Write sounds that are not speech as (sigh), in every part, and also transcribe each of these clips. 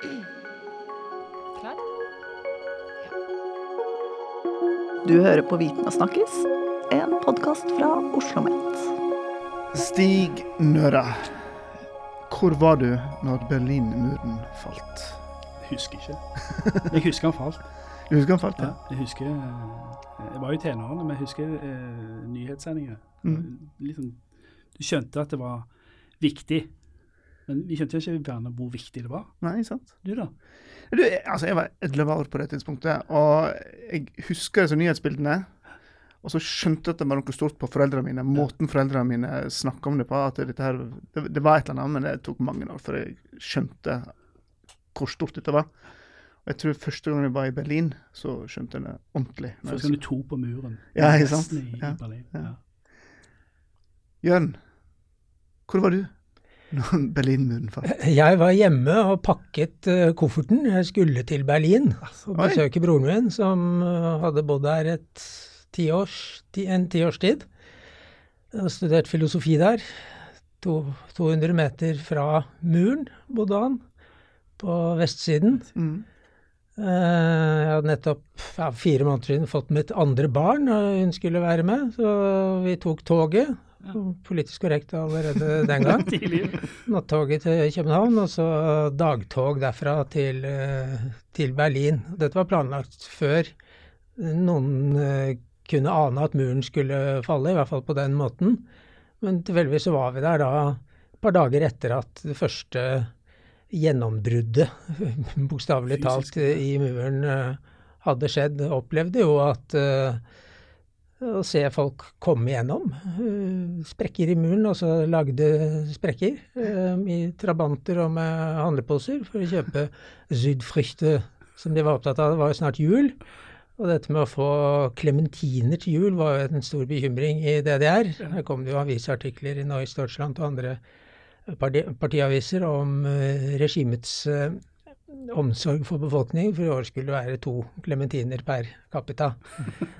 Klar? Du hører på Viten og snakkes, en podkast fra Oslo OsloMet. Stig Nøra, hvor var du når Berlinmuren falt? Jeg husker ikke. (laughs) Jeg husker han falt. Du husker han falt, Ja, ja? jeg husker eh, Jeg var jo tenårene, men jeg husker eh, nyhetssendinger. Mm. Liksom, du skjønte at det var viktig, men vi kjente ikke gjerne hvor viktig det var. Nei, sant? Du, da? Du, altså, jeg var 11 år på det tidspunktet, og jeg husker disse nyhetsbildene. Og så skjønte jeg at det var noe stort på foreldrene mine. Måten foreldrene mine snakka om det på. at her, det, det var et eller annet, men det tok mange år før jeg skjønte hvor stort dette var. Og jeg tror første gang jeg var i Berlin, så skjønte jeg det ordentlig. Første gang du tok på muren. Ja, ikke sant? I, Ja, i Berlin. ja. Ja. Jørn, hvor var du Berlinmuren falt? Jeg var hjemme og pakket eh, kofferten. Jeg skulle til Berlin og besøke broren min, som eh, hadde bodd der et tiårs, ti, en tiårstid. Studert filosofi der. To, 200 meter fra muren bodde han, på vestsiden. Mm. Eh, Jeg hadde nettopp ja, fire måneder siden fått mitt andre barn, og hun skulle være med. Så vi tok toget. Politisk korrekt allerede den gang. (laughs) Nattoget til København, og så dagtog derfra til, eh, til Berlin. Dette var planlagt før noen eh, kunne ane at muren skulle falle, i hvert fall på den måten. Men tilfeldigvis så var vi der da et par dager etter at det første gjennombruddet, (laughs) bokstavelig talt, i muren eh, hadde skjedd. Opplevde jo at eh, å se folk komme gjennom. eh, Sprekker i muren, altså lagde sprekker eh, i trabanter og med handleposer for å kjøpe Zydfrüchte, som de var opptatt av. Det var jo snart jul. Og dette med å få klementiner til jul var jo en stor bekymring i DDR. Her kom det jo avisartikler i Neues Deutschland og andre partiaviser om eh, regimets omsorg for befolkningen, for i år skulle det være to klementiner per capita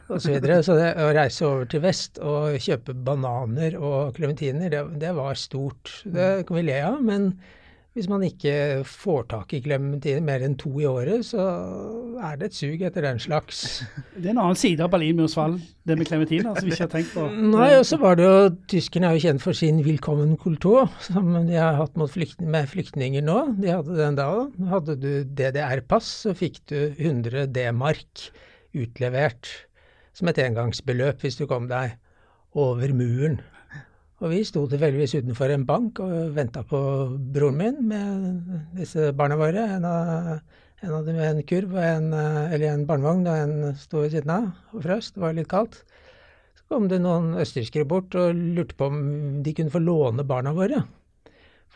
osv. Så, videre. så det å reise over til vest og kjøpe bananer og klementiner, det, det var stort. Det kan vi le av, men hvis man ikke får tak i klementiner mer enn to i året, så er det et sug etter den slags. Det er en annen side av Berlinmurens fall, det med klementiner, som vi ikke har tenkt på. Nei, og så var det jo Tyskerne er jo kjent for sin willkommen kultur, som de har hatt mot flykt, med flyktninger nå. De hadde den da. Hadde du DDR-pass, så fikk du 100 D-mark utlevert som et engangsbeløp hvis du kom deg over muren. Og vi sto tilfeldigvis utenfor en bank og venta på broren min med disse barna våre. En av, en dem med en kurv, en, eh, eller en barnevogn, og en sto ved siden av og frøs. Det var litt kaldt. Så kom det noen østerrikere bort og lurte på om de kunne få låne barna våre.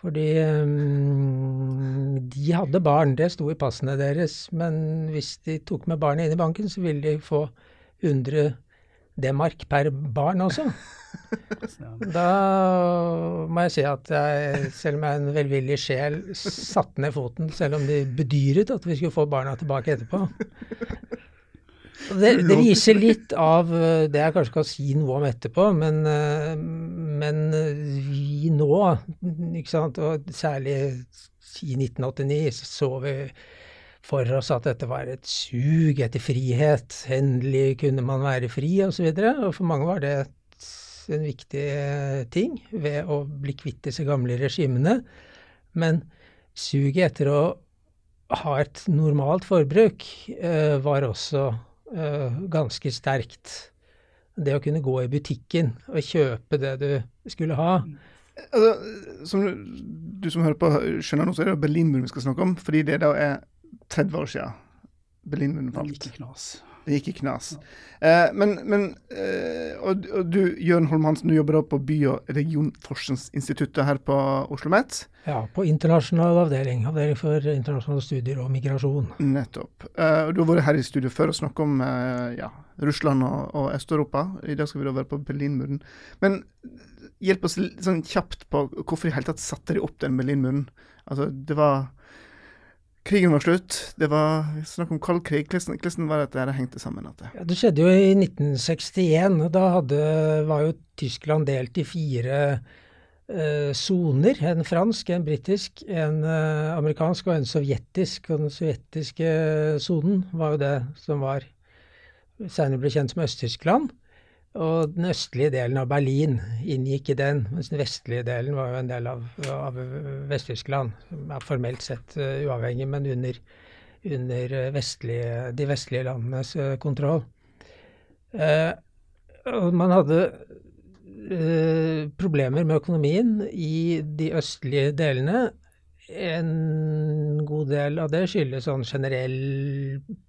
Fordi um, de hadde barn, det sto i passene deres. Men hvis de tok med barnet inn i banken, så ville de få 100 D-mark per barn også. Da må jeg si at jeg, selv om jeg er en velvillig sjel, satte ned foten, selv om de bedyret at vi skulle få barna tilbake etterpå. Det, det viser litt av det jeg kanskje skal si noe om etterpå, men, men vi nå, ikke sant, og særlig i 1989, så så vi for oss at dette var et sug etter frihet. Endelig kunne man være fri, osv. Og, så og for mange var det et, en viktig ting ved å bli kvitt disse gamle regimene. Men suget etter å ha et normalt forbruk eh, var også eh, ganske sterkt. Det å kunne gå i butikken og kjøpe det du skulle ha. Altså, som du, du som hører på skjønner nå, så er det Berlinmuren vi skal snakke om, fordi det da er 30 år siden Berlinmuren Det falt. gikk i knas. Det gikk i knas. Eh, men, men eh, og, og du, Jørn Holm Hansen, du jobber da på By- og regionforskningsinstituttet her på Oslo OsloMet. Ja, på internasjonal avdeling. Avdeling for internasjonale studier og migrasjon. Nettopp. Eh, og du har vært her i studio før og snakket om eh, ja, Russland og, og Øst-Europa. I dag skal vi da være på Berlinmuren. Men hjelp oss sånn kjapt på hvorfor i hele tatt satte de opp den Berlinmuren. Altså, det var Krigen var slutt, det var snakk om kald krig. Hvordan var det dette hengte sammen? Ja, det skjedde jo i 1961. Da hadde, var jo Tyskland delt i fire eh, soner. en fransk, en britisk, en eh, amerikansk og en sovjetisk. Og den sovjetiske sonen var jo det som var senere ble kjent som Øst-Tyskland. Og den østlige delen av Berlin inngikk i den, mens den vestlige delen var jo en del av, av Vest-Tyskland. Som er formelt sett uh, uavhengig, men under, under vestlige, de vestlige landenes uh, kontroll. Uh, og man hadde problemer med økonomien i de østlige delene en god del av det skyldes sånn generell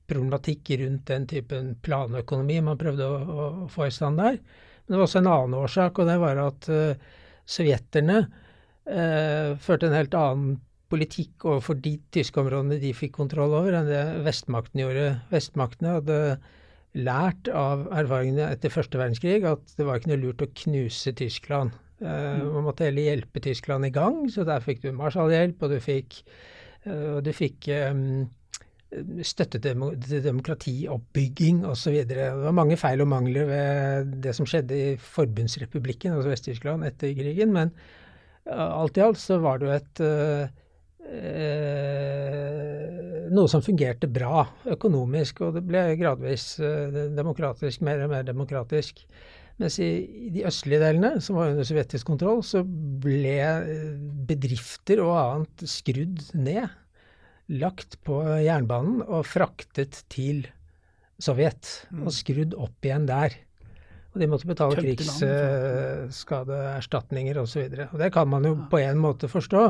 problematikk rundt den typen planøkonomi man prøvde å, å få i stand der. Men det var også en annen årsak, og det var at uh, sovjeterne uh, førte en helt annen politikk overfor de tyske områdene de fikk kontroll over, enn det vestmaktene gjorde. Vestmaktene hadde lært av erfaringene etter første verdenskrig at det var ikke noe lurt å knuse Tyskland. Uh, man måtte heller hjelpe Tyskland i gang, så der fikk du Marshall-hjelp, og du fikk, uh, du fikk um, støtte til demokratioppbygging osv. Det var mange feil og mangler ved det som skjedde i forbundsrepublikken, altså Vest-Tyskland, etter krigen, men uh, alt i alt så var det jo et noe som fungerte bra økonomisk, og det ble gradvis demokratisk, mer og mer demokratisk. Mens i, de østlige delene, som var under sovjetisk kontroll, så ble eh, bedrifter og annet skrudd ned. Lagt på jernbanen og fraktet til Sovjet. Mm. Og skrudd opp igjen der. Og de måtte betale krigsskadeerstatninger osv. Det kan man jo på en måte forstå.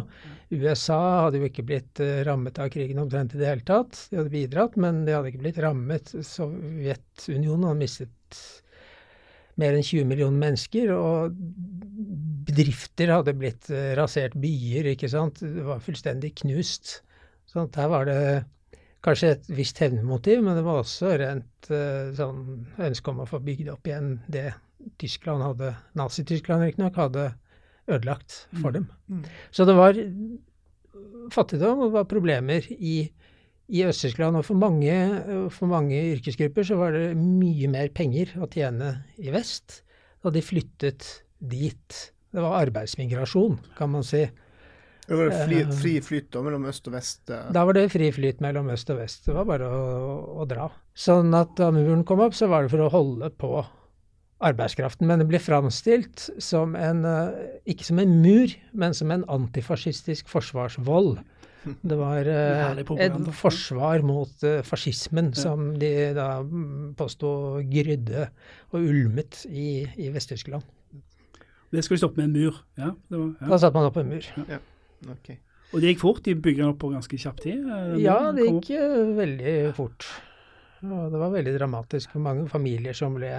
USA hadde jo ikke blitt eh, rammet av krigen omtrent i det hele tatt. De hadde bidratt, men de hadde ikke blitt rammet. Sovjetunionen hadde mistet mer enn 20 millioner mennesker, og bedrifter hadde blitt eh, rasert, byer, ikke sant. Det var fullstendig knust. Så der var det kanskje et visst hevnmotiv, men det var også rent uh, sånn ønske om å få bygd opp igjen det Tyskland hadde, Nazi-Tyskland riktignok, hadde ødelagt for mm. dem. Mm. Så det var fattigdom og det var problemer i i Øst-Tyskland. Og for mange, for mange, yrkesgrupper så var det mye mer penger å tjene i vest da de flyttet dit. Det var arbeidsmigrasjon, kan man si. Det var fri, eh, fri flyt da, mellom øst og vest? Eh. Da var det fri flyt mellom øst og vest. Det var bare å, å dra. Sånn at da muren kom opp, så var det for å holde på arbeidskraften. Men det ble framstilt som en, eh, ikke som en mur, men som en antifascistisk forsvarsvold. Det var (laughs) uh, et forsvar mot uh, fascismen ja. som de da påsto grydde og ulmet i, i Vest-Tyskland. Det skulle de stoppe med en mur? Ja, var, ja. Da satte man opp en mur. Ja. Okay. Og det gikk fort? De bygde den opp på ganske kjapp tid? Ja, det gikk uh, veldig fort. Og det var veldig dramatisk for mange familier som ble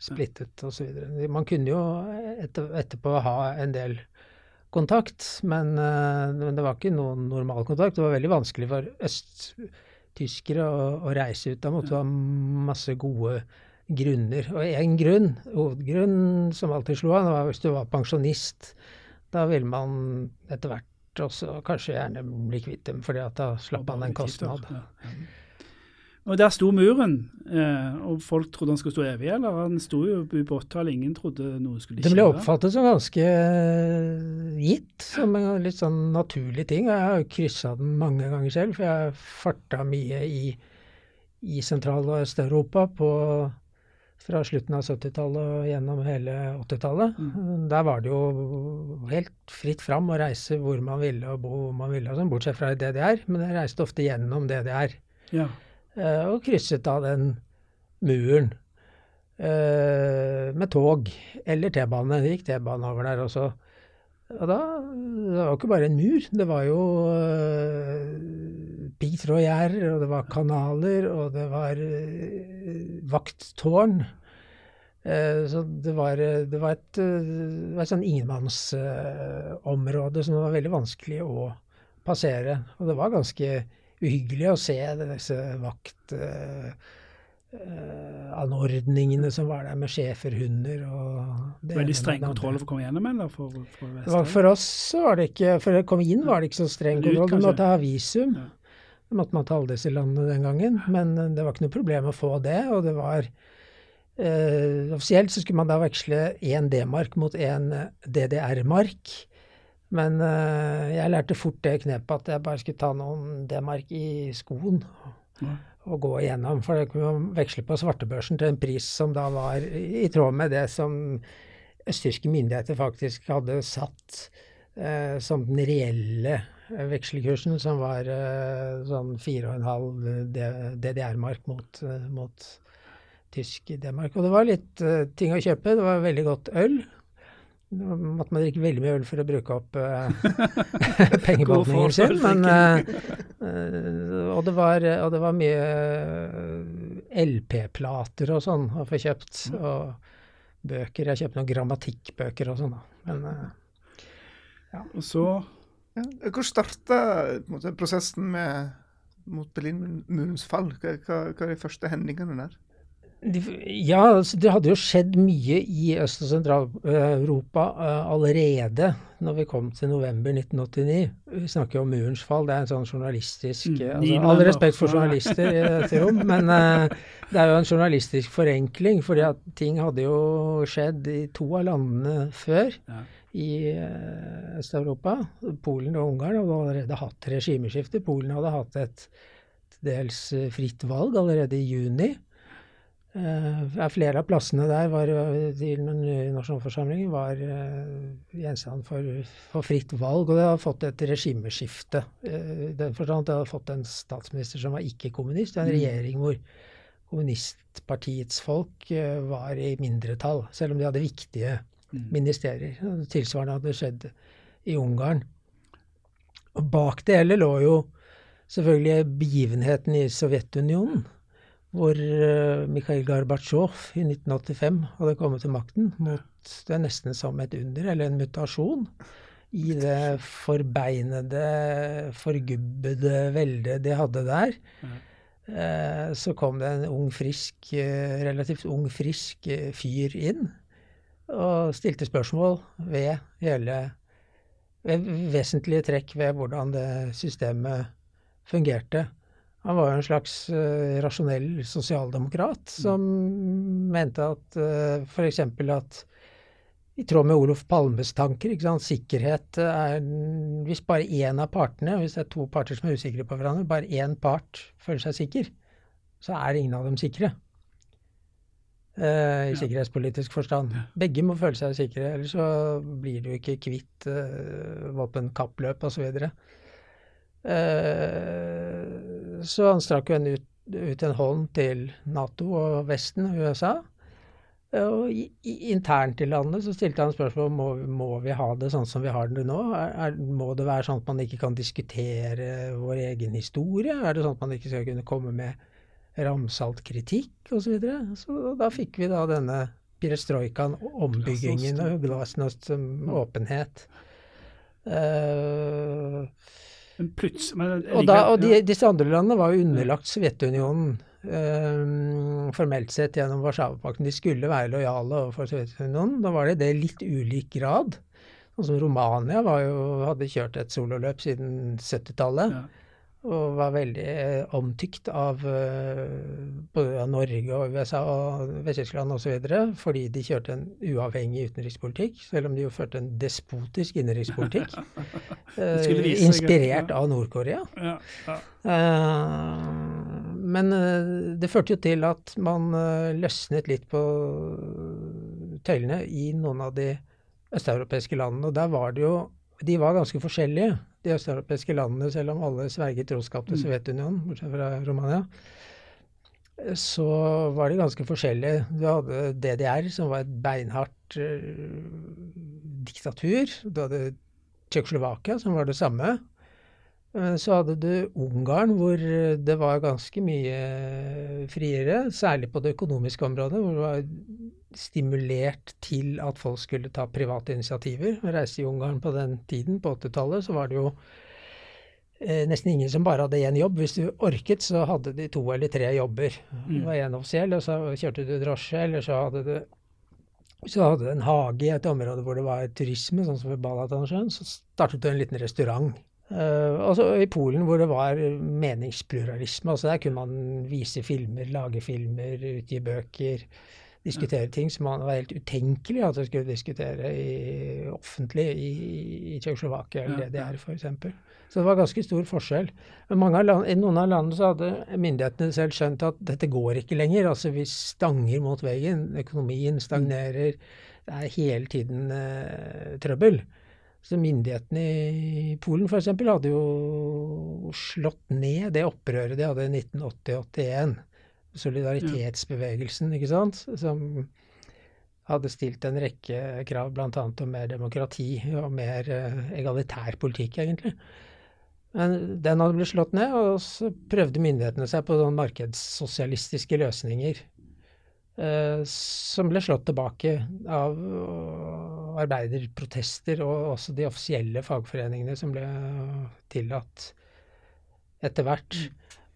splittet osv. Man kunne jo etter, etterpå ha en del kontakt, men, uh, men, det var ikke noen normal kontakt. Det var veldig vanskelig for østtyskere å, å reise ut. Da måtte du ha masse gode grunner. Og en grunn, hovedgrunn som alltid slo an, var hvis du var pensjonist. Da ville man etter hvert også kanskje gjerne bli kvitt dem, fordi at da slapp man en kostnad. Ja. Og der sto muren, eh, og folk trodde han skulle stå evig, eller han sto jo på 80-tallet, ingen trodde noe skulle skje. Det ble oppfattet som ganske eh, gitt, som en litt sånn naturlig ting. Jeg har jo kryssa den mange ganger selv, for jeg farta mye i, i Sentral- og Øst-Europa fra slutten av 70-tallet og gjennom hele 80-tallet. Mm. Der var det jo helt fritt fram å reise hvor man ville og bo hvor man ville, sånn, bortsett fra i DDR. Men jeg reiste ofte gjennom DDR. Ja. Eh, og krysset da den muren eh, med tog eller T-bane. Det gikk T-bane over der også. Og da Det var jo ikke bare en mur. Det var jo uh, piggtrådgjerder, og det var kanaler, og det var uh, vakttårn. Uh, så det var, det var et, det et sånn ingenmannsområde uh, som var veldig vanskelig å passere. Og det var ganske uhyggelig å se disse vaktanordningene uh, som var der med schæferhunder og Veldig streng kontroll for å komme gjennom, eller? For, for, for, oss så var det ikke For å komme inn var det ikke så streng kontroll. Du måtte ha visum. Ja. Det måtte man til alle disse landene den gangen. Men det var ikke noe problem å få det. Og det var Eh, offisielt så skulle man da veksle én D-mark mot én DDR-mark. Men eh, jeg lærte fort det knepet at jeg bare skulle ta noen D-mark i skoen Ja. og gå igjennom. For det kunne man veksle på svartebørsen til en pris som da var i tråd med det som østtyske myndigheter faktisk hadde satt eh, som den reelle vekslekursen, som var eh, sånn 4,5 DDR-mark mot, mot tysk D-mark. Og det var litt ting å kjøpe. Det var veldig godt øl. Nå måtte man drikke veldig mye øl for å bruke opp (laughs) (laughs) uh, pengebeholdningen sin. Men, eh, eh, og, det var, og det var mye eh, LP-plater og sånn å få kjøpt. Og bøker. Jeg kjøpte noen grammatikkbøker og sånn. Men uh, ja. Og så Ja. Hvor starta prosessen med, mot Berlinmurens fall? Hva, hva, hva er de første hendelsene der? Ja, altså, det hadde jo skjedd mye i Øst- og Sentral-Europa eh, allerede når vi kom til november 1989. Vi snakker jo om murens fall. Det er en sånn journalistisk Mm, eh, 9. altså, All respekt for journalister i dette rom, (laughs) men eh, det er jo en journalistisk forenkling. fordi at ting hadde jo skjedd i to av landene før. I eh, Øst-Europa, Polen og Ungarn, hadde allerede hatt regimeskifte. Polen hadde hatt et dels eh, fritt valg allerede i juni. Eh, flere av plassene der var, eh, til nasjonalforsamlingen var eh, gjenstand for, for fritt valg, og det har fått et regimeskifte. eh, I den forstand det har fått en statsminister som var ikke-kommunist, en Mm. regjering hvor kommunistpartiets folk eh, var i mindretall, selv om de hadde viktige Mm. ministerier. Tilsvarende hadde skjedd i Ungarn. Og bak det hele lå jo selvfølgelig begivenheten i Sovjetunionen, hvor eh, Mikhail Gorbatsjov i 1985 hadde kommet til makten mot det er nesten som et under, eller en mutasjon, i det forbeinede, forgubbede veldet de hadde der. Eh, Så kom det en ung, frisk, eh, relativt ung, frisk fyr inn og stilte spørsmål ved hele ved vesentlige trekk ved hvordan det systemet fungerte. Han var jo en slags uh, rasjonell sosialdemokrat som mente at uh, f.eks. at i tråd med Olof Palmes tanker, ikke sant, sikkerhet er Hvis bare én av partene, hvis det er to parter som er usikre på hverandre, bare én part føler seg sikker, så er ingen av dem sikre. eh, I Ja. sikkerhetspolitisk forstand. Begge må føle seg sikre, ellers så blir du ikke kvitt uh, våpenkappløp osv. Uh, så han strakk jo ut, ut en hånd til Nato og Vesten, USA. Og i, i, internt i landet så stilte han spørsmål om må, må vi ha det sånn som vi har det nå. Er, er, må det være sånn at man ikke kan diskutere vår egen historie? Er det sånn at man ikke skal kunne komme med ramsalt kritikk osv.? Så, videre? så da fikk vi da denne perestrojkaen, ombyggingen og glasnost som åpenhet. Uh, Men plutselig men og, da, og de, disse andre landene var jo underlagt Sovjetunionen eh, formelt sett gjennom Warszawapakten. De skulle være lojale overfor Sovjetunionen. Da var det det litt ulik grad. Altså, Romania var jo, hadde kjørt et sololøp siden 70-tallet. Ja. Og var veldig eh, omtykt av eh, både Norge og USA og Vest-Tyskland osv. fordi de kjørte en uavhengig utenrikspolitikk, selv om de jo førte en despotisk innenrikspolitikk. (laughs) eh, vise inspirert ja. av Nord-Korea. Ja, ja. Men det førte jo til at man løsnet litt på tøylene i noen av de østeuropeiske landene. Og der var det jo De var ganske forskjellige, de østeuropeiske landene, selv om alle sverget troskap til Mm. Sovjetunionen, bortsett fra Romania. Så var de ganske forskjellige. Du hadde DDR, som var et beinhardt uh, diktatur. Du hadde Tsjekkoslovakia, som var det samme. Eh, Så hadde du Ungarn, hvor eh, det var ganske mye friere, særlig på det økonomiske området, hvor det var stimulert til at folk skulle ta private initiativer. Å reiste i Ungarn på den tiden, på 80-tallet, så var det jo eh, nesten ingen som bare hadde én jobb. Hvis du orket, så hadde de to eller tre jobber. Det var én offisiell, og så kjørte du drosje, eller så hadde du så hadde du en hage i et område hvor det var turisme, sånn som ved Balatansjøen. Så startet du en liten restaurant. Uh, altså I Polen hvor det var meningspluralisme. altså Der kunne man vise filmer, lage filmer, utgi bøker. diskutere ting som var helt utenkelig at man skulle diskutere i, offentlig i, i Tsjekkoslovakia eller DDR f.eks. Så det var ganske stor forskjell. Men mange av land, I noen av landene så hadde myndighetene selv skjønt at dette går ikke lenger. altså Vi stanger mot veggen. Økonomien stagnerer. Det er hele tiden eh, trøbbel. Så myndighetene i Polen f.eks. hadde jo slått ned det opprøret de hadde i 1980-81. Solidaritetsbevegelsen, ikke sant. Som hadde stilt en rekke krav bl.a. om mer demokrati og mer eh, egalitær politikk, egentlig. Men den hadde blitt slått ned, og så prøvde myndighetene seg på sånne markedssosialistiske løsninger. Eh, som ble slått tilbake av øh, arbeiderprotester og også de offisielle fagforeningene som ble tillatt etter hvert.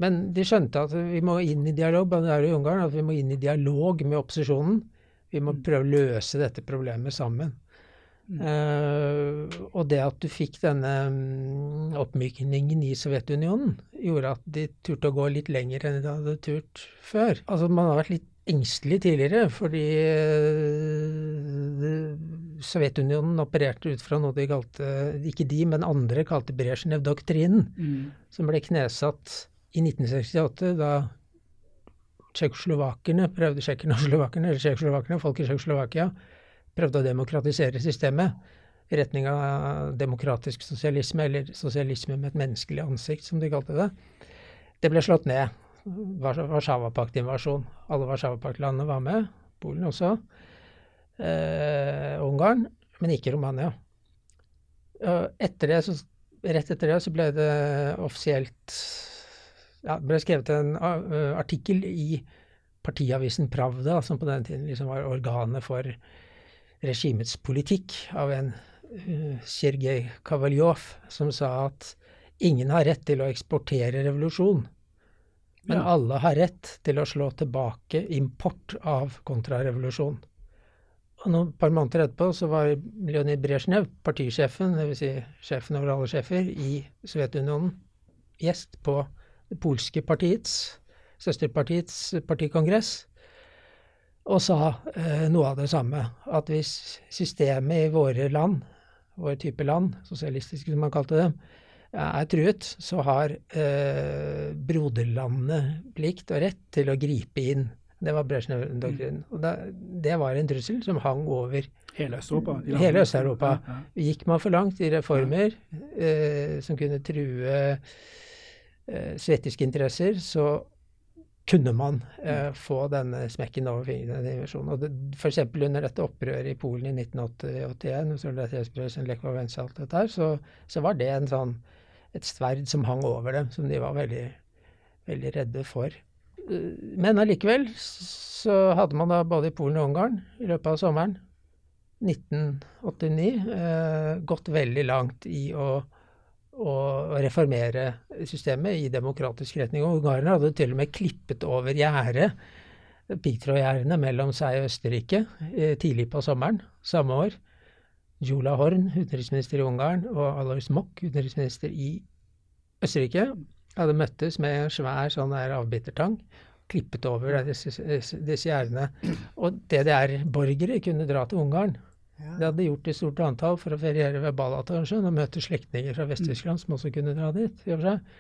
Men de skjønte at vi må inn i dialog, i Ungarn, at vi må inn i dialog med opposisjonen. Vi må prøve å løse dette problemet sammen. Uh, og det at du fikk denne mm, oppmykningen i Sovjetunionen, gjorde at de turte å gå litt lenger enn de hadde turt før. Altså Man har vært litt engstelig tidligere, fordi eh, Sovjetunionen opererte ut fra noe de kalte, ikke de, men andre kalte Brezjnev-doktrinen, Mm. som ble knesatt i 1968, da tsjekkoslovakerne prøvde tsjekkoslovakerne, eller tsjekkoslovakerne, folk i Tsjekkoslovakia, prøvde å demokratisere systemet i retning av demokratisk sosialisme, eller sosialisme med et menneskelig ansikt, som de kalte det. Det ble slått ned. Warszawapakt-invasjon. Alle Warszawapakt-landene var med, Polen også. Eh, Ungarn, men ikke Romania. Og Etter det, så, rett etter det så ble det offisielt ja, ble skrevet en artikkel i partiavisen Pravda, som på den tiden liksom var organet for regimets politikk, av en uh, Sergej Kavaljov, som sa at ingen har rett til å eksportere revolusjon, men Ja. alle har rett til å slå tilbake import av kontrarevolusjon. Og noen par måneder etterpå så var Leonid Brezjnev, partisjefen, dvs. Si sjefen over alle sjefer, i Sovjetunionen, gjest på det polske partiets, søsterpartiets partikongress, og sa eh, noe av det samme. At hvis systemet i våre land, vår type land, sosialistiske som man kalte dem, er truet, så har eh, broderlandene plikt og rett til å gripe inn. Det var Brezjnev-doktrinen. Og da, det var en trussel som hang over Hele Øst-Europa. Hele. Øst-Europa. Ja, ja. Gikk man for langt i reformer eh, som kunne true eh, sovjetiske interesser, så kunne man eh, få denne smekken over fingrene. denne invasjonen. Og det, eksempel under dette opprøret i Polen i 1981, så, Lech Wałęsa alt dette her, så, så var det en sånn, et sverd som hang over dem, som de var veldig, veldig redde for. Men allikevel så hadde man da både i Polen og Ungarn i løpet av sommeren 1989 eh, gått veldig langt i å, å reformere systemet i demokratisk retning. Og ungarerne hadde til og med klippet over gjerdet, piggtrådgjerdene mellom seg og Østerrike, eh, tidlig på sommeren samme år. Jula Horn, utenriksminister i Ungarn, og Alois Mock, utenriksminister i Østerrike, hadde møttes med en svær sånn der avbitertang, klippet over disse, disse gjerdene. Og DDR-borgere kunne dra til Ungarn. Det hadde gjort i stort antall for å feriere ved Balaton og møte slektninger fra Vest-Tyskland som også kunne dra dit. i og for seg.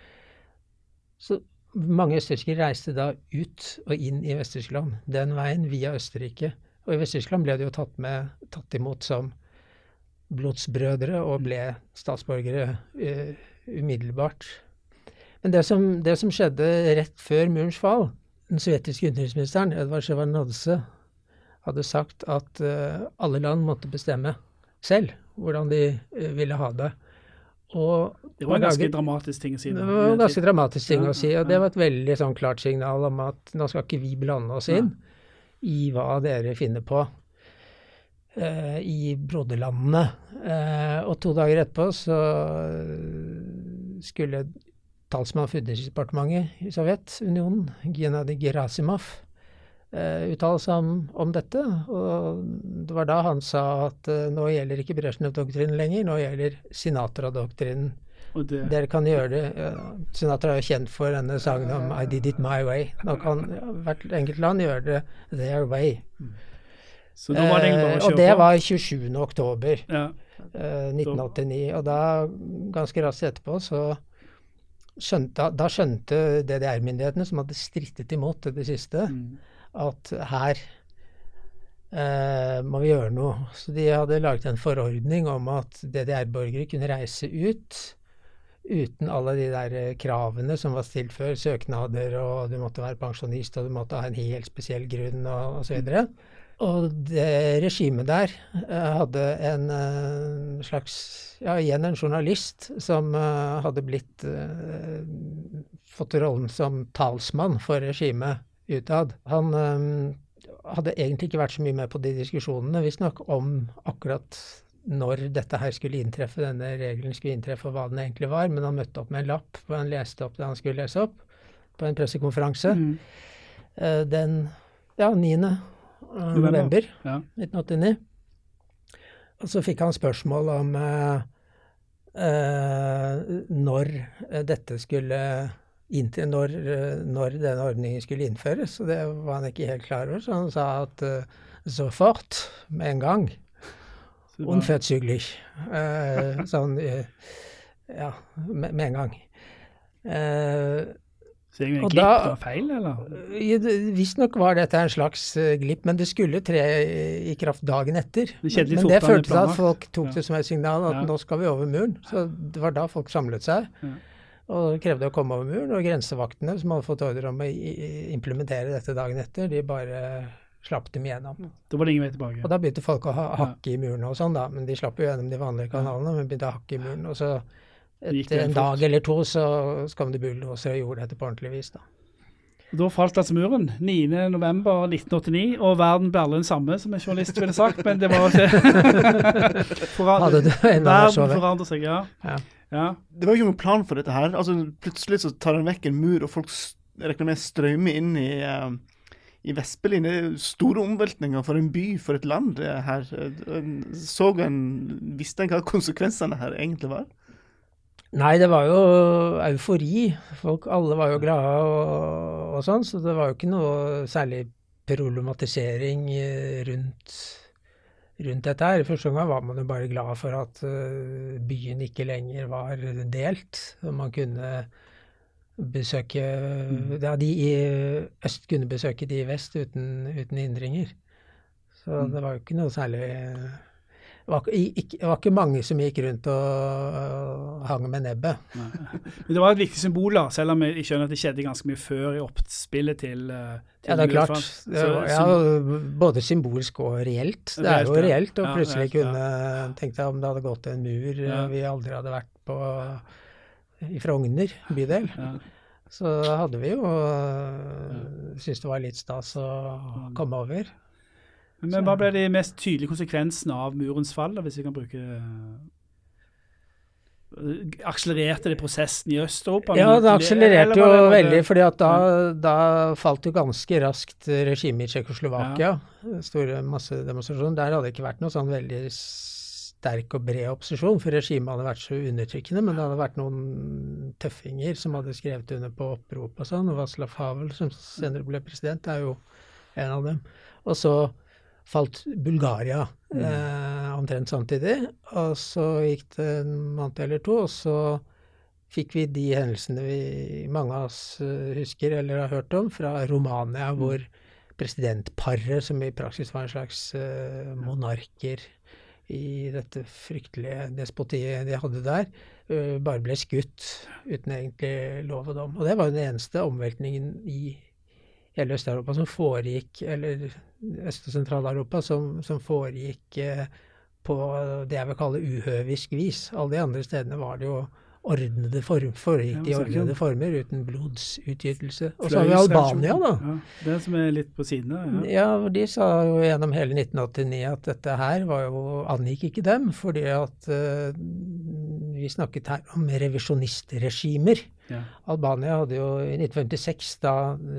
Så mange østerrikere reiste da ut og inn i Vest-Tyskland den veien via Østerrike. Og i Vest-Tyskland ble de jo tatt, med, tatt imot som blodsbrødre og ble statsborgere uh, umiddelbart. Men det som, det som, skjedde rett før murens fall Den sovjetiske utenriksministeren Edvard Sjevardnadze hadde sagt at uh, alle land måtte bestemme selv hvordan de uh, ville ha det. Og Det var en ganske dramatisk ting å si. Det var en ganske dramatisk ting å si, og det var et veldig sånn klart signal om at nå skal ikke vi blande oss inn i hva dere finner på eh, i broderlandene. Eh, og to dager etterpå så skulle talsmann for Utenriksdepartementet i Sovjetunionen, Gennadij Gerasimov, uh, uttale seg om, om, dette. Og det var da han sa at uh, nå gjelder ikke Brezjnev-doktrinen lenger, nå gjelder Sinatra-doktrinen. Det... Dere kan gjøre det. Sinatra er jo kjent for denne sangen om 'I did it my way'. Nå kan hvert enkelt land gjøre det their way. Så da var det bare å kjøre og det var 27. oktober ja. 1989. Og da, ganske raskt etterpå, så skjønte, da skjønte DDR-myndighetene, som hadde strittet imot det siste, mm. at her eh, må vi gjøre noe. Så de hadde laget en forordning om at DDR-borgere kunne reise ut uten alle de der eh, kravene som var stilt før, søknader, og du måtte være pensjonist, og du måtte ha en helt spesiell grunn, og osv. Og, og det regimet der uh, hadde en uh, slags Ja, igjen en journalist som uh, hadde blitt Fått rollen som talsmann for regimet utad. Han hadde egentlig ikke vært så mye med på de diskusjonene, visstnok, om akkurat når dette her skulle inntreffe, denne regelen skulle inntreffe, og hva den egentlig var. Men han møtte opp med en lapp hvor han leste opp det han skulle lese opp, på en pressekonferanse. Mm. Den ja, 9 november ja. 1989. Og så fikk han spørsmål om uh, uh, når dette skulle inntil, når, når, denne ordningen skulle innføres. Og det var han ikke helt klar over, så han sa at uh, så fort, med en gang. Unverzüglich. Uh, sånn ja, med, med, en gang. Uh, så det er jo en glipp av og feil, eller? Visstnok var dette en slags uh, glipp, men det skulle tre i kraft dagen etter. Det men det følte til at folk tok ja. det som et signal at ja. nå skal vi over muren. Så det var da folk samlet seg. Ja. Og krevde å komme over muren. Og grensevaktene, som hadde fått ordre om å implementere dette dagen etter, de bare slapp dem igjennom. Da var det ingen vei tilbake. Og da begynte folk å ha, hakke i murene og sånn, da. Men de slapp jo gjennom de vanlige kanalene, men begynte å hakke i muren. Og så etter en dag eller to så kom det bulldosere og gjorde dette på ordentlig vis. da. Da falt altså muren. 9.11.1989, og verden ble aldri den samme, som en journalist ville sagt, men det var (laughs) ikke Verden forandrer seg, ja. ja. ja. Det var jo ikke noen plan for dette her. Altså, Plutselig så tar den vekk en mur, og folk regner med strømmer inn i, uh, i Vestberlin. Det er store omveltninger for en by, for et land her. Så en, Visste en hva konsekvensene her egentlig var? Nei, det var jo eufori. Folk, alle var jo glade og, og sånn, så det var jo ikke noe særlig problematisering eh, rundt, rundt dette her. I første omgang var man jo bare glad for at uh, byen ikke lenger var delt. og Man kunne besøke mm. Ja, de i øst kunne besøke de i vest uten, uten hindringer. Så mm. det var jo ikke noe særlig det var, ikke, det var, ikke, mange som gikk rundt og uh, hang med nebbet. Men det var et viktig symbol, da, selv om jeg skjønner at det skjedde ganske mye før i oppspillet til, uh, til Ja, det er klart. Så, ja, både symbolsk og reelt. Det er jo reelt å plutselig ja, kunne ja. Tenk deg om det hadde gått en mur ja. vi aldri hadde vært på i Frogner bydel. Så hadde vi jo uh, syntes det var litt stas å komme over. Men hva ble de mest tydelige konsekvensene av murens fall, hvis vi kan bruke eh, Akselererte det prosessen i Øst-Europa? Ja, det akselererte jo det, veldig, fordi da, da, falt jo ganske raskt regimet i Tsjekkoslovakia. Ja. Store massedemonstrasjoner. Der hadde det ikke vært noe sånn veldig sterk og bred opposisjon, for regimet hadde vært så undertrykkende. Men det hadde vært noen tøffinger som hadde skrevet under på opprop og sånn. Og Václav Havel, som senere ble president, er jo en av dem. Og så falt Bulgaria mm. eh, omtrent samtidig. Og så gikk det en måned eller to, og så fikk vi de hendelsene vi mange av oss uh, husker eller har hørt om, fra Romania, mm. hvor presidentparet, som i praksis var en slags eh, monarker i dette fryktelige despotiet de hadde der, uh, bare ble skutt uten egentlig lov og dom. Og det var den eneste omveltningen i hele Øst-Europa som foregikk, eller Øst- og Sentral-Europa som, som, foregikk eh, på det jeg vil kalle uhøvisk vis. Alle de andre stedene var det jo ordnede form, foregikk i ordnede former uten blodsutgytelse. Og så har vi Albania, da. Ja, det som er litt på siden av. Ja. ja, de sa jo gjennom hele 1989 at dette her var jo, angikk ikke dem, fordi at uh, vi snakket her om revisjonistregimer. Ja. Albania hadde jo i 1956, da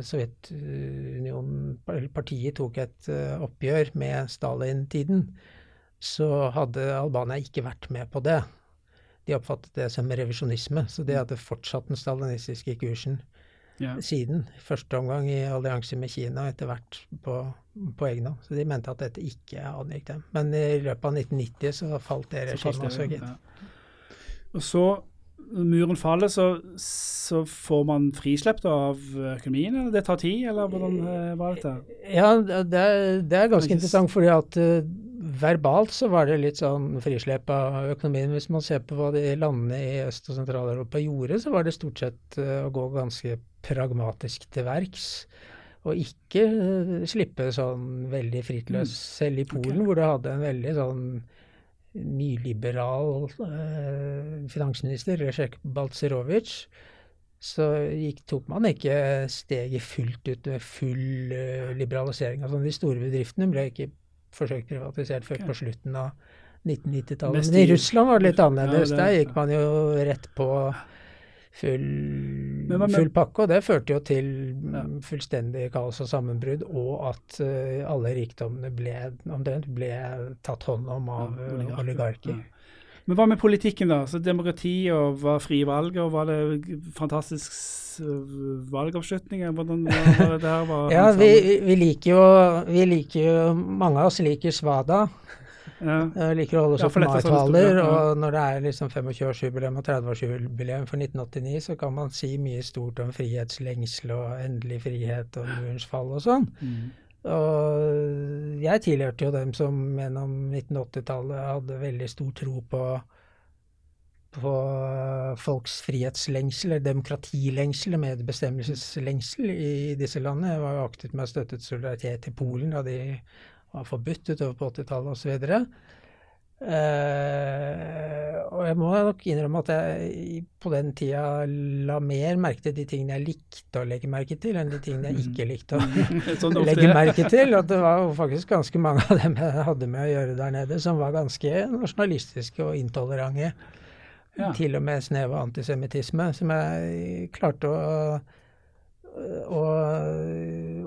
Sovjetunionen, partiet, tok et eh, oppgjør med Stalin-tiden, så hadde Albania ikke vært med på det. De oppfattet det som revisjonisme, så de hadde fortsatt den stalinistiske kursen Ja. siden. Første omgang i allianse med Kina, etter hvert på, på egen hånd. Så de mente at dette ikke angikk dem. Men i løpet av 1990 så falt det regimet også, gitt. Og så, muren faller, så, så får man frislepp av økonomien? eller Det tar tid, eller hvordan eh, var dette? Ja, det er, det er ganske interessant, fordi at uh, verbalt så var det litt sånn frislepp av økonomien. Hvis man ser på hva de landene i Øst- og Sentral-Europa gjorde, så var det stort sett uh, å gå ganske pragmatisk til verks. Og ikke uh, slippe sånn veldig fritt løs. Selv i Polen, hvor du hadde en veldig sånn nyliberal eh, finansminister, Rezjek Balcerovic, så gikk, tok man ikke steget fullt ut med full eh, liberalisering. Altså, de store bedriftene ble ikke forsøkt privatisert før okay. på slutten av 1990-tallet. Men i Russland var det litt Ja, annerledes. det- Der gikk man jo rett på full, Men full pakke, og det førte jo til fullstendig kaos og sammenbrudd, og at uh, alle rikdommene ble, omtrent ble tatt hånd om av Ja, eh, oligarker. oligarker. Ja. Men hva med politikken, da? Så Demokrati og var frie valg, og var det fantastisk s- Hvordan var det der? Var (laughs) Ja, vi, vi liker jo vi liker jo Mange av oss liker Svada. Ja. Jeg liker å holde oss opp dette er sånn taler, historie, ja. og når det er liksom 25-årsjubileum og 30-årsjubileum for 1989, så kan man si mye stort om frihetslengsel og endelig frihet og murens fall og sånn. Mm. Og jeg tilhørte jo dem som gjennom 1980-tallet hadde veldig stor tro på på folks frihetslengsel, demokratilengsel, medbestemmelseslengsel i disse landene. Jeg var jo aktivt med og støttet solidaritet i Polen da de var forbudt utover på 80-tallet osv. Uh, og jeg må nok innrømme at jeg på den tida la mer merke til de tingene jeg likte å legge merke til, enn de tingene jeg ikke likte å (laughs) legge er. merke til. At det var jo faktisk ganske mange av dem jeg hadde med å gjøre der nede, som var ganske nasjonalistiske og intolerante. Ja. Til og med snev av antisemittisme, som jeg klarte å, å,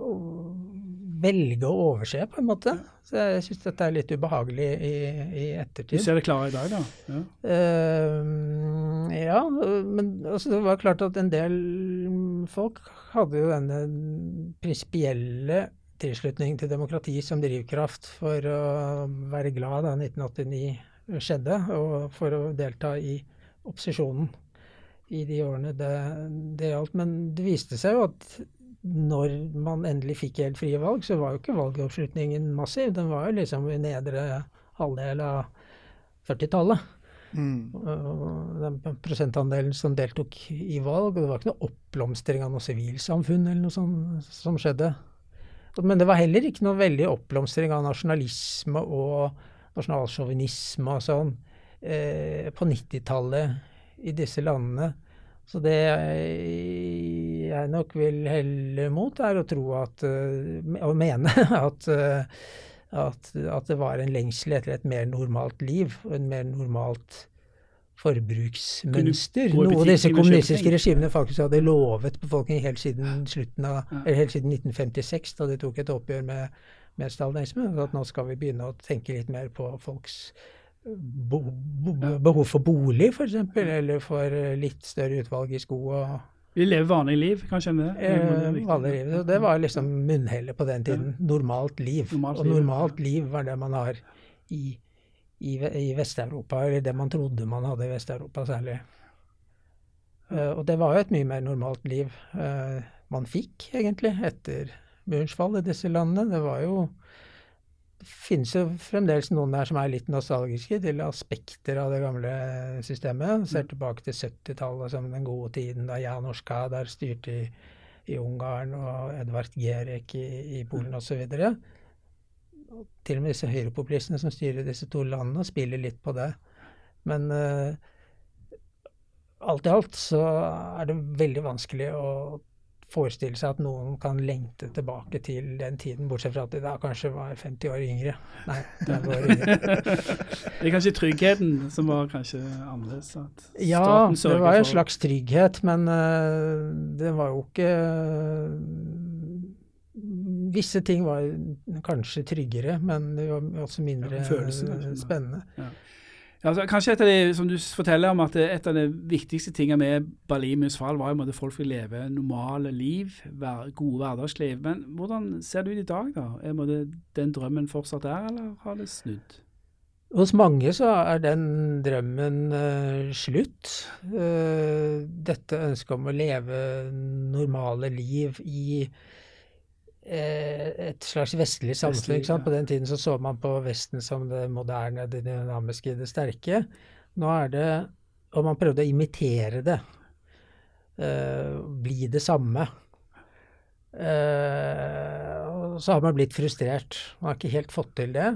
å velge å overse, på en måte. Så jeg syns dette er litt ubehagelig i, i Du ettertid. ser det klare i dag, da? Ja. uh, ja, men altså, det var klart at en del folk hadde jo denne prinsipielle tilslutning til demokrati som drivkraft for å være glad da 1989 skjedde, og for å delta i opposisjonen i de årene det, det gjaldt. Men det viste seg jo at når man endelig fikk helt frie valg, så var jo ikke valgoppslutningen massiv. Den var jo liksom i nedre halvdel av 40-tallet. Mm. Den prosentandelen som deltok i valg, og det var ikke noe oppblomstring av noe sivilsamfunn eller noe sånt som skjedde. Men det var heller ikke noe veldig oppblomstring av nasjonalisme og nasjonalsjåvinisme og sånn eh, på 90-tallet i disse landene. Så det jeg nok vil helle mot, er å tro at og Å mene (laughs) at eh, at, at det var en lengsel etter et mer normalt liv og en mer normalt forbruksmønster. Kunne av Noe disse kommunistiske regimene faktisk hadde lovet befolkningen helt siden, av, helt siden 1956, da de tok et oppgjør med, med stalinisme. At nå skal vi begynne å tenke litt mer på folks bo, behov for bolig, f.eks., eller for eh, litt større utvalg i sko og Vi lever vanlig liv, kanskje? Det, det Eh, vanlig liv. Så Det var liksom munnhellet på den tiden. Normalt liv. Normalt og normalt liv var det man har i, i, i Vest-Europa, eller det man trodde man hadde i Vest-Europa særlig. Uh, og det var jo et mye mer normalt liv uh, man fikk, egentlig, etter murens fall i disse landene. Det var jo Det finnes jo fremdeles noen der som er litt nostalgiske til aspekter av det gamle systemet. Ser tilbake til 70-tallet som den gode tiden da Janos der styrte i, i Ungarn, og Edvard Gerek i, i Polen osv. Til og med disse høyrepopulistene som styrer disse to landene, spiller litt på det. Men uh, alt i alt så er det veldig vanskelig å forestille seg at noen kan lengte tilbake til den tiden, bortsett fra at de da kanskje var 50 år yngre. Nei, 30 år yngre. (laughs) Det er kanskje tryggheten som var kanskje annerledes. Ja, det var en slags trygghet, men uh, det var jo ikke Visse ting var kanskje tryggere, men det var også mindre Ja, følelsen, øh, spennende. Ja, altså, kanskje et av de, som du forteller om, at et av de viktigste tingene med Berlinmurens fall var at folk fikk leve normale liv, gode hverdagsliv. Men hvordan ser det ut i dag, da? Er måtte, den drømmen fortsatt der, eller har det snudd? Hos mange så er den drømmen uh, slutt. Uh, dette ønsket om å leve normale liv i eh, et slags vestlig samfunn. Ja. På den tiden så så man på Vesten som det moderne, det dynamiske, det sterke. Nå er det Og man prøvde å imitere det. Uh, bli det samme. Uh, og så har man blitt frustrert. Man har ikke helt fått til det.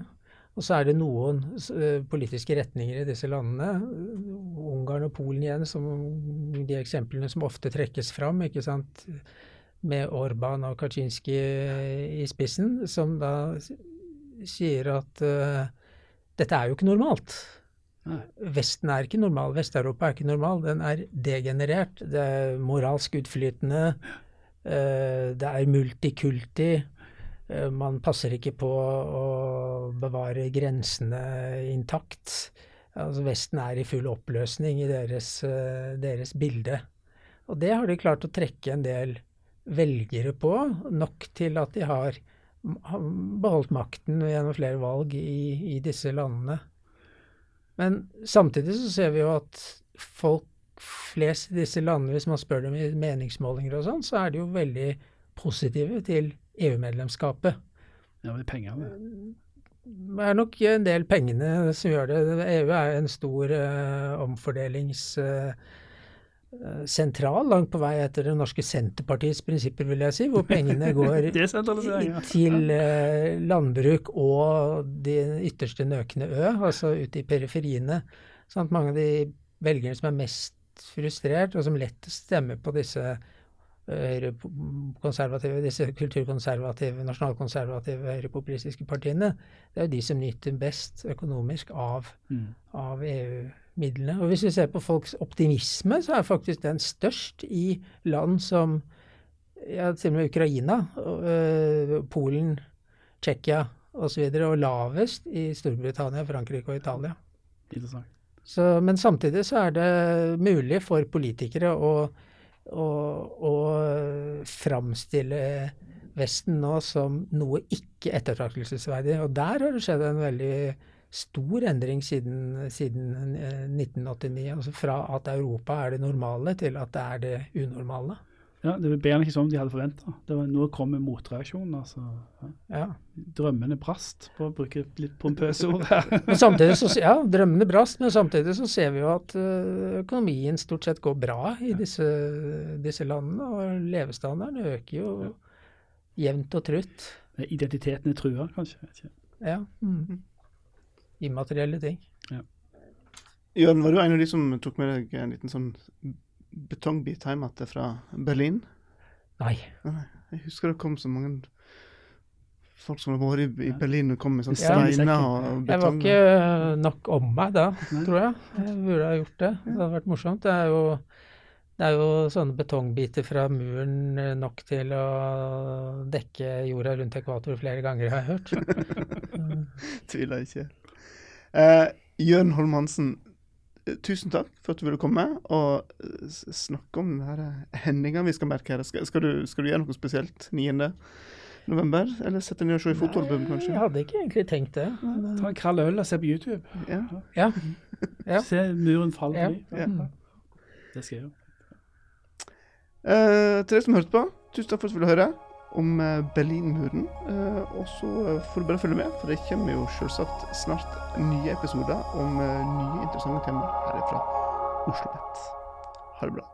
Og så er det noen uh, politiske retninger i disse landene, Ungarn og Polen igjen, som de eksemplene som ofte trekkes fram, ikke sant, med Orban og Kaczynski i spissen, som da sier at uh, dette er jo ikke normalt. Nei. Vesten er ikke normal, Vest-Europa er ikke normal, den er degenerert. Det er moralsk utflytende, Uh, det er multikulti. Uh, Man passer ikke på å bevare grensene intakt. Altså Vesten er i full oppløsning i deres, deres bilde. Og det har de klart å trekke en del velgere på, nok til at de har beholdt makten gjennom flere valg i, i disse landene. Men samtidig så ser vi jo at folk flest i disse landene, hvis man spør dem i meningsmålinger og sånn, så er de jo veldig positive til EU-medlemskapet. Ja, er pengene. Det er nok en del pengene som gjør det. EU er en stor omfordelingssentral langt på vei etter det norske Senterpartiets prinsipper, vil jeg si, hvor pengene går (laughs) til eh, landbruk og de ytterste nøkne ø, altså ute i periferiene. Sånn at mange av de velgerne som er mest frustrert, og som lettest stemmer på disse eh, høyrekonservative, disse kulturkonservative, nasjonalkonservative, høyrepopulistiske partiene, det er jo de som nyter best økonomisk av, Mm. av EU-midlene. Og hvis vi ser på folks optimisme, så er faktisk den størst i land som ja, til og med Ukraina, øh, Polen, Tsjekkia osv., og, og lavest i Storbritannia, Frankrike og Italia. Så, men samtidig så er det mulig for politikere å, å, å framstille Vesten nå som noe ikke ettertraktelsesverdig. Og der har det skjedd en veldig stor endring siden, siden eh, 1989. Altså fra at Europa er det normale, til at det er det unormale. Ja, Det ble gjerne ikke som de hadde forventa. Nå kommer motreaksjonen. motreaksjon. Altså. Ja. Ja. Drømmene brast, for å bruke litt pompøse ord her. (laughs) Så, ja, drømmene brast, men samtidig så ser vi jo at øh, økonomien stort sett går bra i disse, disse landene. Og levestandarden øker jo jevnt og trutt. Identiteten er trua, kanskje. Ja. Mm. Immaterielle ting. Jørn, var du en av de som tok med deg en liten sånn betongbit hjem igjen fra Berlin? Nei. Nei, jeg husker det kom så mange folk som har vært i, Berlin og kom med sånne Ja. steiner og Jeg var ikke nok om meg da, tror jeg. Jeg burde ha gjort det. Det hadde vært morsomt. Det er jo, det er jo sånne betongbiter fra muren nok til å dekke jorda rundt ekvator flere ganger, har jeg hørt. (laughs) Tviler ikke. Eh, Jørn Holm Hansen, eh, tusen takk for at du ville komme og eh, snakke om denne hendinga vi skal merke her. Skal, skal, du, skal du gjøre noe spesielt 9. november? Eller sette ned og se i fotoalbum, Jeg hadde ikke egentlig tenkt det. men, Ta en kald øl og se på YouTube. Ja. Ja. Ja. Se muren falle Ja. Ja. Det skal jeg gjøre. Eh, til deg som hørte på, tusen takk for at du ville høre om eh, Berlinmuren. Eh, og så eh, får du bare følge med, for det kommer jo selvsagt snart nye episoder om nye interessante temaer herifra Oslo Nett. Ha det bra.